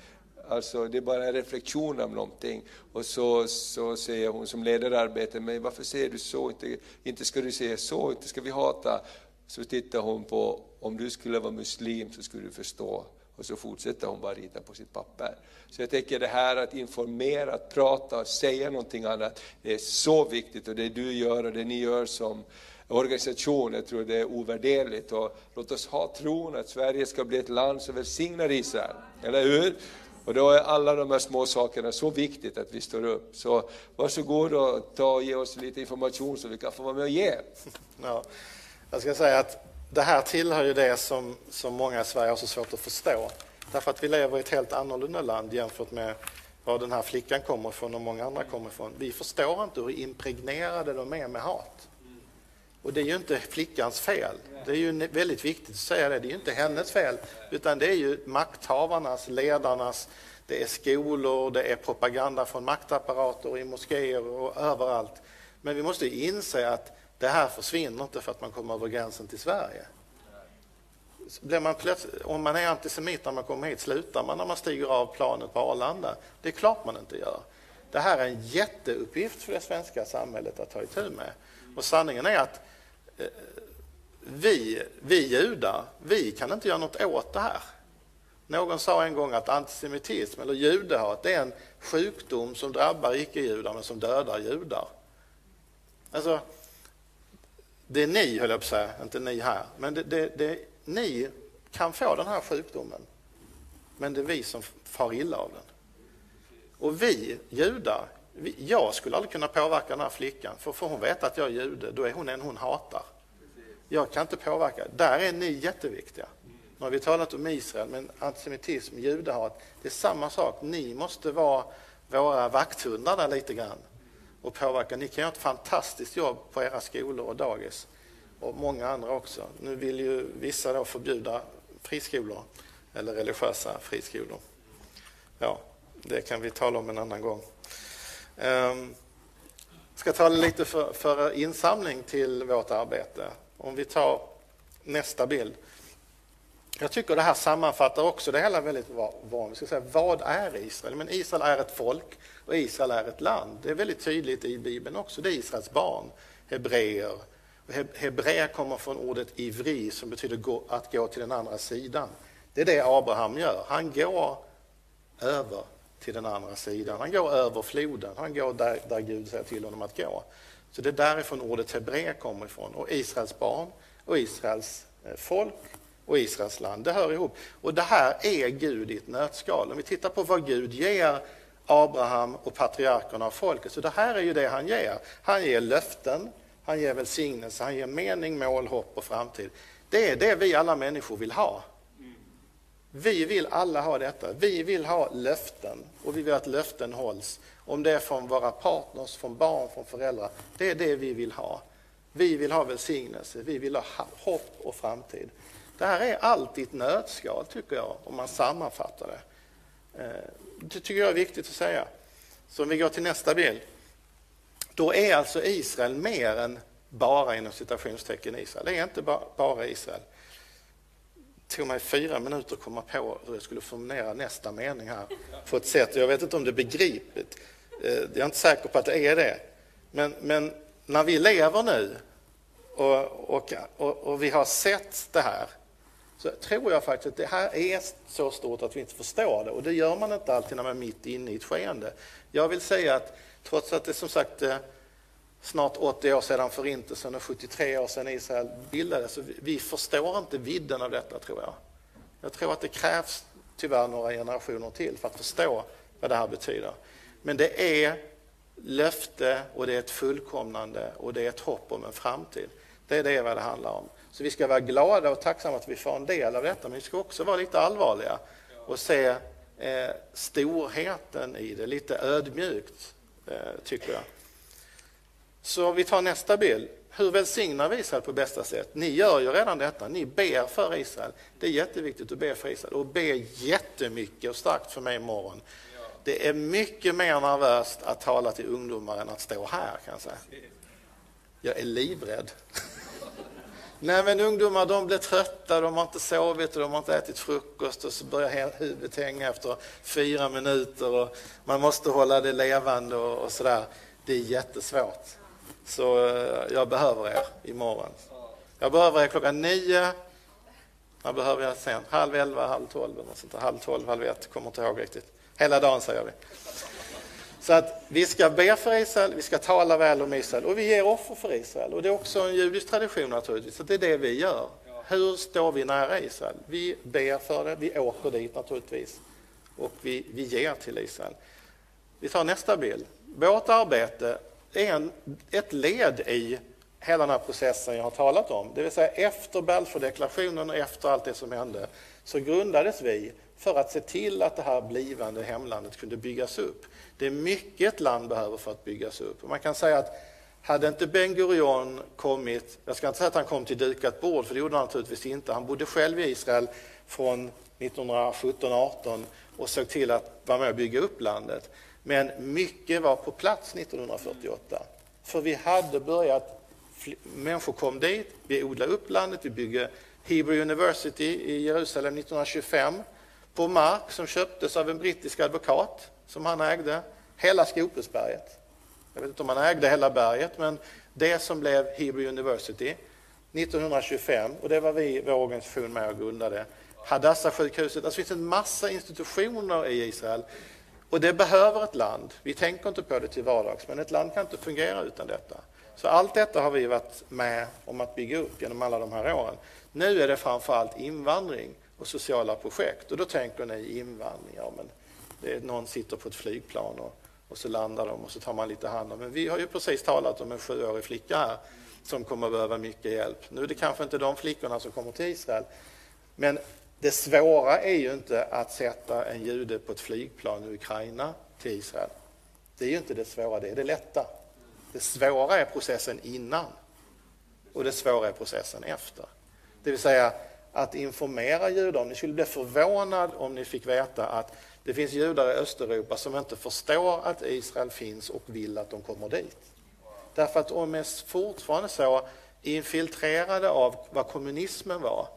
Alltså det är bara en reflektion av någonting. Och så, så säger hon som leder arbetet, men varför säger du så? Inte, inte ska du säga så, inte ska vi hata. Så tittar hon på, om du skulle vara muslim så skulle du förstå. Och så fortsätter hon bara rita på sitt papper. Så jag tänker det här att informera, att prata, säga någonting annat, det är så viktigt och det du gör och det ni gör som organisation, jag tror det är ovärderligt. Och låt oss ha tron att Sverige ska bli ett land som välsignar Israel, eller hur? Och då är alla de här små sakerna så viktigt att vi står upp. Så varsågod och ta och ge oss lite information så vi kan få vara med och ge. Ja, jag ska säga att det här tillhör ju det som, som många i Sverige har så svårt att förstå. Därför att vi lever i ett helt annorlunda land jämfört med var den här flickan kommer ifrån och många andra kommer ifrån. Vi förstår inte hur impregnerade de är med hat. Och det är ju inte flickans fel. Det är ju väldigt viktigt att säga det. Det är ju inte hennes fel, utan det är ju makthavarnas, ledarnas, det är skolor, det är propaganda från maktapparater i moskéer och överallt. Men vi måste inse att det här försvinner inte för att man kommer över gränsen till Sverige. Blir man om man är antisemit när man kommer hit, slutar man när man stiger av planet på Arlanda? Det är klart man inte gör. Det här är en jätteuppgift för det svenska samhället att ta itu med. Och sanningen är att eh, vi, vi judar, vi kan inte göra något åt det här. Någon sa en gång att antisemitism eller judehat är en sjukdom som drabbar icke-judar men som dödar judar. Alltså, det är ni, höll jag på att säga, inte ni här, men det, det, det, ni kan få den här sjukdomen. Men det är vi som far illa av den. Och vi judar, jag skulle aldrig kunna påverka den här flickan, för får hon veta att jag är jude, då är hon en hon hatar. Jag kan inte påverka. Där är ni jätteviktiga. Nu har vi talat om Israel, men antisemitism, judehat, det är samma sak. Ni måste vara våra vakthundar där lite grann och påverka. Ni kan göra ett fantastiskt jobb på era skolor och dagis och många andra också. Nu vill ju vissa då förbjuda friskolor eller religiösa friskolor. Ja, det kan vi tala om en annan gång. Jag ska tala lite för, för insamling till vårt arbete. Om vi tar nästa bild. Jag tycker det här sammanfattar också det hela väldigt bra. Ska säga, vad är Israel? Men Israel är ett folk och Israel är ett land. Det är väldigt tydligt i Bibeln också. Det är Israels barn, hebreer. Hebreer kommer från ordet ivri som betyder att gå till den andra sidan. Det är det Abraham gör. Han går över till den andra sidan. Han går över floden. Han går där, där Gud säger till honom att gå. Så det är därifrån ordet hebré kommer ifrån. Och Israels barn och Israels eh, folk och Israels land. Det hör ihop. Och det här är Gud i ett nötskal. Om vi tittar på vad Gud ger Abraham och patriarkerna och folket, så det här är ju det han ger. Han ger löften, han ger välsignelse, han ger mening, mål, hopp och framtid. Det är det vi alla människor vill ha. Vi vill alla ha detta. Vi vill ha löften och vi vill att löften hålls. Om det är från våra partners, från barn, från föräldrar. Det är det vi vill ha. Vi vill ha välsignelse, vi vill ha hopp och framtid. Det här är allt i ett nötskal tycker jag, om man sammanfattar det. Eh, det tycker jag är viktigt att säga. Så om vi går till nästa bild. Då är alltså Israel mer än bara inom citationstecken Israel. Det är inte bara Israel. Det tog mig fyra minuter att komma på hur jag skulle formulera nästa mening här på ett sätt. Jag vet inte om det är begripligt. Eh, jag är inte säker på att det är det. Men, men när vi lever nu och, och, och, och, vi har sett det här så tror jag faktiskt att det här är så stort att vi inte förstår det. Och det gör man inte alltid när man är mitt inne i ett skeende. Jag vill säga att trots att det som sagt eh, snart 80 år sedan Förintelsen och 73 år sedan Israel bildades. Så vi förstår inte vidden av detta, tror jag. Jag tror att det krävs tyvärr några generationer till för att förstå vad det här betyder. Men det är löfte och det är ett fullkomnande och det är ett hopp om en framtid. Det är det vad det handlar om. Så vi ska vara glada och tacksamma att vi får en del av detta, men vi ska också vara lite allvarliga och se eh, storheten i det, lite ödmjukt, eh, tycker jag. Så vi tar nästa bild. Hur välsignar vi Israel på bästa sätt? Ni gör ju redan detta. Ni ber för Israel. Det är jätteviktigt att be för Israel och be jättemycket och starkt för mig imorgon. Det är mycket mer nervöst att tala till ungdomar än att stå här kan jag säga. Jag är livrädd. Nej men ungdomar de blir trötta, de har inte sovit och de har inte ätit frukost och så börjar huvudet hänga efter fyra minuter och man måste hålla det levande och, och sådär. Det är jättesvårt. Så eh, jag behöver er imorgon. Jag behöver er klockan nio. Jag behöver er sen. Halv elva, halv tolv eller sånt där. Halv tolv, halv ett, kommer inte ihåg riktigt. Hela dagen säger vi. Så att vi ska be för Israel, vi ska tala väl om Israel och vi ger offer för Israel. Och det är också en judisk tradition naturligtvis, så det är det vi gör. Hur står vi nära Israel? Vi ber för det, vi åker dit naturligtvis och vi, vi ger till Israel. Vi tar nästa bild. Vårt arbete är en, ett led i hela den här processen jag har talat om. Det vill säga efter Balfourdeklarationen och efter allt det som hände så grundades vi för att se till att det här blivande hemlandet kunde byggas upp. Det är mycket ett land behöver för att byggas upp. Man kan säga att hade inte Ben Gurion kommit, jag ska inte säga att han kom till dukat bord, för det gjorde han naturligtvis inte. Han bodde själv i Israel från 1917-18 och såg till att vara med och bygga upp landet. Men mycket var på plats 1948. För vi hade börjat, människor kom dit, vi odlade upp landet, vi byggde Hebrew University i Jerusalem 1925 på mark som köptes av en brittisk advokat som han ägde, hela Skopusberget. Jag vet inte om han ägde hela berget, men det som blev Hebrew University 1925, och det var vi, vår organisation med och grundade. Hadassah-sjukhuset, alltså det finns en massa institutioner i Israel och det behöver ett land. Vi tänker inte på det till vardags, men ett land kan inte fungera utan detta. Så allt detta har vi varit med om att bygga upp genom alla de här åren. Nu är det framförallt invandring och sociala projekt. Och då tänker ni invandring, ja men det är, någon sitter på ett flygplan och, och så landar de och så tar man lite hand om. Men vi har ju precis talat om en sjuårig flicka här som kommer att behöva mycket hjälp. Nu är det kanske inte de flickorna som kommer till Israel, men det svåra är ju inte att sätta en jude på ett flygplan i Ukraina till Israel. Det är ju inte det svåra, det är det lätta. Det svåra är processen innan och det svåra är processen efter. Det vill säga att informera judar. Ni skulle bli förvånad om ni fick veta att det finns judar i Östeuropa som inte förstår att Israel finns och vill att de kommer dit. Därför att de är fortfarande så infiltrerade av vad kommunismen var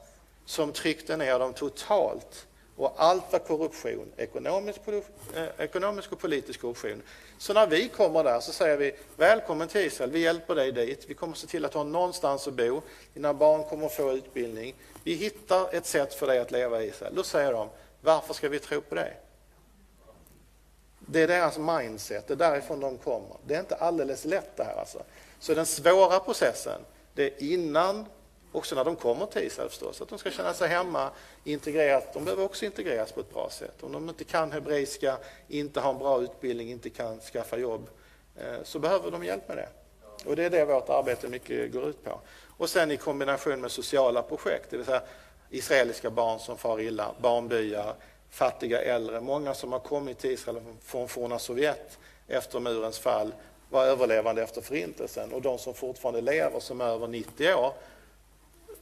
som tryckte ner dem totalt. Och allt var korruption, ekonomisk, eh, ekonomisk och politisk korruption. Så när vi kommer där så säger vi välkommen till Israel, vi hjälper dig dit, vi kommer se till att ha någonstans att bo, dina barn kommer att få utbildning. Vi hittar ett sätt för dig att leva i Israel. Då säger de, varför ska vi tro på det?” Det är deras mindset, det är därifrån de kommer. Det är inte alldeles lätt det här alltså. Så den svåra processen, det är innan Också när de kommer till Israel förstås, att de ska känna sig hemma, integreras. De behöver också integreras på ett bra sätt. Om de inte kan hebreiska, inte har en bra utbildning, inte kan skaffa jobb, eh, så behöver de hjälp med det. Och det är det vårt arbete mycket går ut på. Och sen i kombination med sociala projekt, det vill säga israeliska barn som far illa, barnbyar, fattiga äldre. Många som har kommit till Israel från forna Sovjet efter murens fall var överlevande efter förintelsen och de som fortfarande lever som är över 90 år,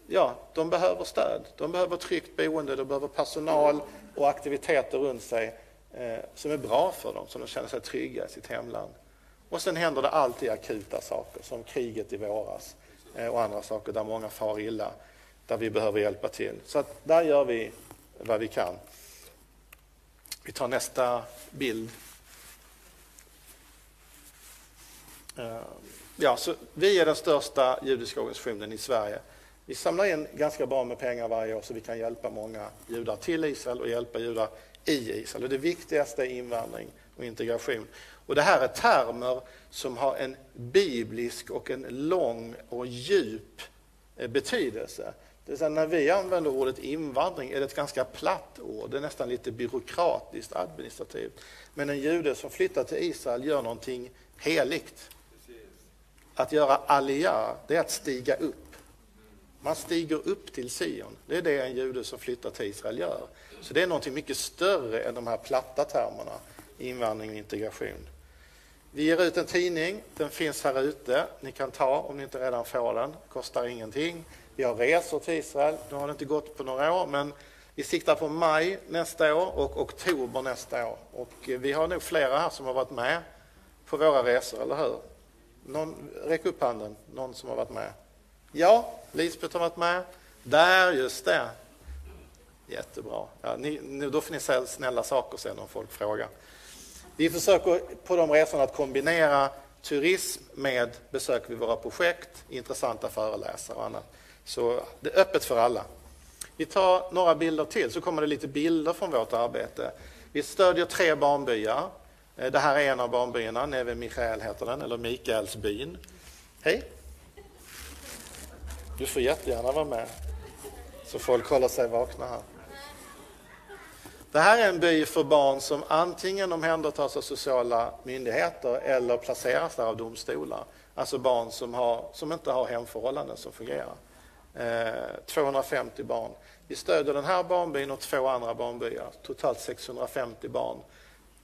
ja, de behöver stöd. De behöver tryggt boende, de behöver personal och aktiviteter runt sig eh, som är bra för dem, så de känner sig trygga i sitt hemland. Och sen händer det alltid akuta saker, som kriget i våras eh, och andra saker där många far illa, där vi behöver hjälpa till. Så att där gör vi vad vi kan. Vi tar nästa bild. Eh, ja, så vi är den största judiska organisationen i Sverige. Vi samlar in ganska bra med pengar varje år så vi kan hjälpa många judar till Israel och hjälpa judar i Israel. Och det viktigaste är invandring och integration. Och det här är termer som har en biblisk och en lång och djup eh, betydelse. Det vill säga när vi använder ordet invandring är det ett ganska platt ord, det är nästan lite byråkratiskt administrativt. Men en jude som flyttar till Israel gör någonting heligt. Att göra aliyah, det är att stiga upp. Man stiger upp till Sion. Det är det en jude som flyttar till Israel gör. Så det är någonting mycket större än de här platta termerna, invandring och integration. Vi ger ut en tidning, den finns här ute. Ni kan ta om ni inte redan får den, kostar ingenting. Vi har resor till Israel, nu har det inte gått på några år, men vi siktar på maj nästa år och oktober nästa år. Och eh, vi har nog flera här som har varit med på våra resor, eller hur? Någon, räck upp handen, någon som har varit med. Ja, Lisbeth har varit med. Där, just det. Jättebra. Ja, ni, nu, då får ni säga snälla saker sen om folk frågar. Vi försöker på de resorna att kombinera turism med besök vid våra projekt, intressanta föreläsare och annat. Så det är öppet för alla. Vi tar några bilder till, så kommer det lite bilder från vårt arbete. Vi stödjer tre barnbyar. Eh, det här är en av barnbyarna, Neve Mikael heter den, eller Mikaelsbyn. Hej! Du får jättegärna vara med, så folk håller sig vakna här. Det här är en by för barn som antingen omhändertas av sociala myndigheter eller placeras där av domstolar. Alltså barn som, har, som inte har hemförhållanden som fungerar. Eh, 250 barn. Vi stödjer den här barnbyn och två andra barnbyar, totalt 650 barn.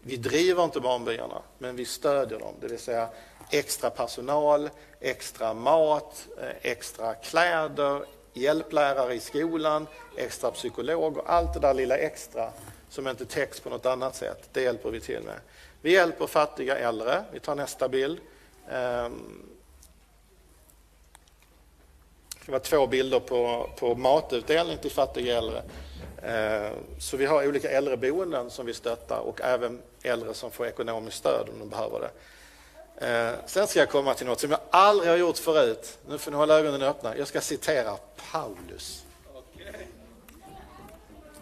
Vi driver inte barnbyarna, men vi stödjer dem, det vill säga extra personal, extra mat, eh, extra kläder, hjälplärare i skolan, extra psykolog och allt det där lilla extra som inte täcks på något annat sätt, det hjälper vi till med. Vi hjälper fattiga äldre, vi tar nästa bild. Ehm, det var två bilder på, på matutdelning till fattiga äldre. Ehm, så vi har olika äldreboenden som vi stöttar och även äldre som får ekonomiskt stöd om de behöver det. Eh, sen ska jag komma till något som jag aldrig har gjort förut. Nu får ni hålla ögonen öppna. Jag ska citera Paulus.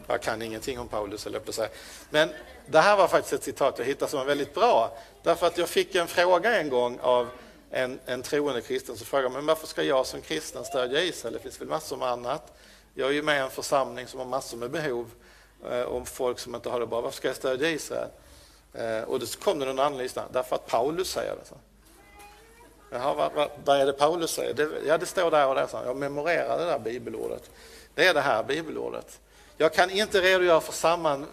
Jag kan ingenting om Paulus, eller jag säga. Men det här var faktiskt ett citat jag hittade som var väldigt bra. Därför att jag fick en fråga en gång av en, en troende kristen som frågade men varför ska jag som kristen stödja Israel? Det finns väl massor med annat. Jag är ju med i en församling som har massor med behov eh, om folk som inte har det bra. Varför ska jag stödja Israel? Eh, och då kom det någon annan lista. Därför att Paulus säger det. Så. Jaha, vad, vad, vad, är det Paulus säger? Det, ja, det står där och där. Så. Jag memorerar det där bibelordet. Det är det här bibelordet. Jag kan inte redogöra för samman,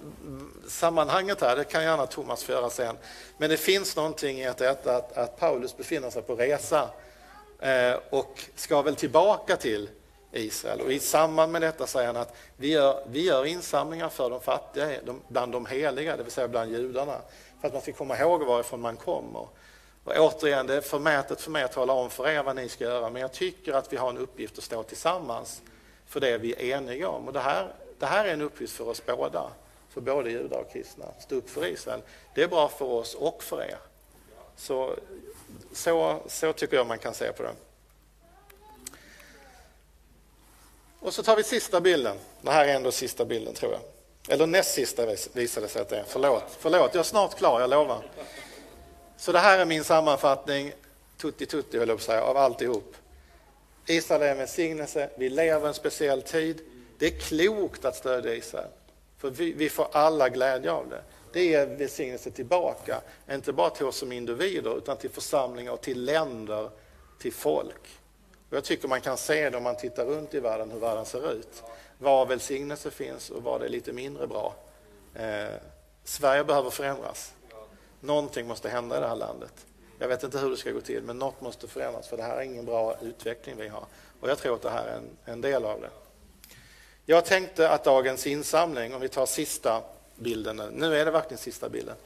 sammanhanget här, det kan gärna Thomas få göra sen. Men det finns någonting i att, detta, att, att Paulus befinner sig på resa eh, och ska väl tillbaka till Israel. Och I samband med detta säger han att vi gör, vi gör insamlingar för de fattiga de, bland de heliga, det vill säga bland judarna, för att man ska komma ihåg varifrån man kommer. Och återigen, det är förmätet för mig att tala om för er vad ni ska göra, men jag tycker att vi har en uppgift att stå tillsammans för det vi är eniga om. Och det här det här är en uppgift för oss båda, för både judar och kristna. Stå upp för Israel. Det är bra för oss och för er. Så, så, så tycker jag man kan se på det. Och så tar vi sista bilden. Det här är ändå sista bilden tror jag. Eller näst sista visade det sig att det är. Förlåt, förlåt, jag är snart klar, jag lovar. Så det här är min sammanfattning, tutti tutti höll jag på att säga, av alltihop. Israel är en välsignelse, vi lever en speciell tid. Det är klokt att stödja Israel, för vi, vi får alla glädje av det. Det är välsignelse tillbaka, inte bara till oss som individer utan till församlingar och till länder, till folk. Och jag tycker man kan se det om man tittar runt i världen, hur världen ser ut. Var välsignelse finns och var det är lite mindre bra. Eh, Sverige behöver förändras. Någonting måste hända i det här landet. Jag vet inte hur det ska gå till, men något måste förändras för det här är ingen bra utveckling vi har. Och jag tror att det här är en, en del av det. Jag tänkte att dagens insamling, om vi tar sista bilden nu, nu är det verkligen sista bilden,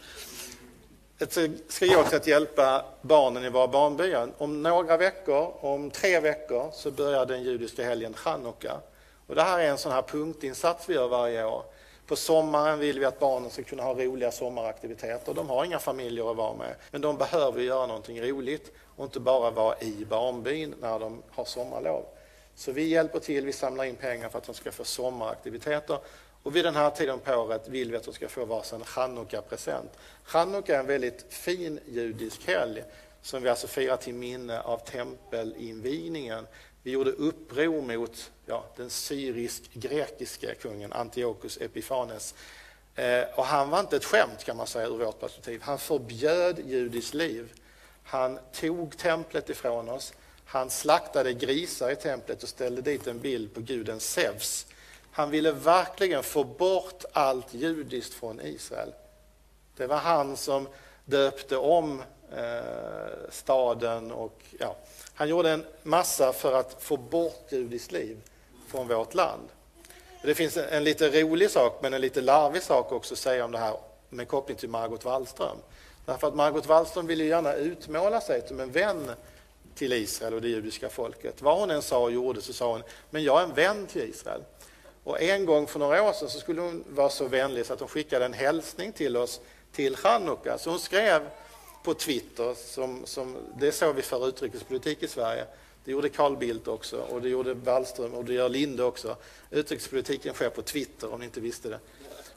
Eh, ska gå till att hjälpa barnen i våra barnbyar. Om några veckor, om tre veckor, så börjar den judiska helgen chanukka. Och det här är en sån här punktinsats vi gör varje år. På sommaren vill vi att barnen ska kunna ha roliga sommaraktiviteter. De har inga familjer att vara med, men de behöver göra någonting roligt och inte bara vara i barnbyn när de har sommarlov. Så vi hjälper till, vi samlar in pengar för att de ska få sommaraktiviteter. Och vid den här tiden på året vill vi att de ska få varsin chanukka-present. Chanukka är en väldigt fin judisk helg som vi alltså firar till minne av tempelinvigningen vi gjorde uppror mot ja, den syrisk-grekiske kungen Antiochus Epifanes. Eh, och han var inte ett skämt kan man säga ur vårt perspektiv. Han förbjöd judiskt liv. Han tog templet ifrån oss. Han slaktade grisar i templet och ställde dit en bild på guden Zeus. Han ville verkligen få bort allt judiskt från Israel. Det var han som döpte om eh, staden och ja, han gjorde en massa för att få bort judiskt liv från vårt land. Det finns en lite rolig sak, men en lite larvig sak också att säga om det här med koppling till Margot Wallström. Därför att Margot Wallström ville gärna utmåla sig som en vän till Israel och det judiska folket. Vad hon än sa och gjorde så sa hon, men jag är en vän till Israel. Och en gång för några år sedan så skulle hon vara så vänlig så att hon skickade en hälsning till oss till Chanukka. Så hon skrev på Twitter. Som, som, det är så vi för utrikespolitik i Sverige. Det gjorde Carl Bildt också och det gjorde Wallström och det gör Linde också. Utrikespolitiken sker på Twitter om ni inte visste det.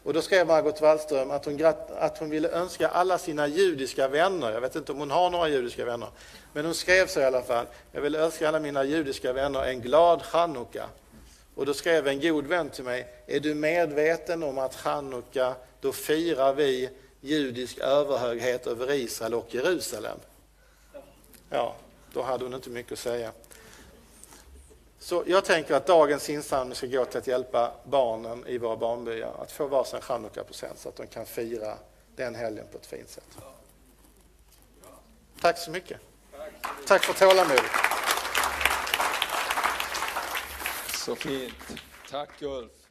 Och då skrev Margot Wallström att hon, att hon ville önska alla sina judiska vänner, jag vet inte om hon har några judiska vänner, men hon skrev så i alla fall, jag vill önska alla mina judiska vänner en glad chanukka. Och då skrev en god vän till mig, är du medveten om att chanukka, då firar vi judisk överhöghet över Israel och Jerusalem. Ja, då hade hon inte mycket att säga. Så jag tänker att dagens insamling ska gå till att hjälpa barnen i våra barnbyar att få varsin chanukka-present så att de kan fira den helgen på ett fint sätt. Tack så mycket. Tack för tålamodet. Så fint. Tack Ulf.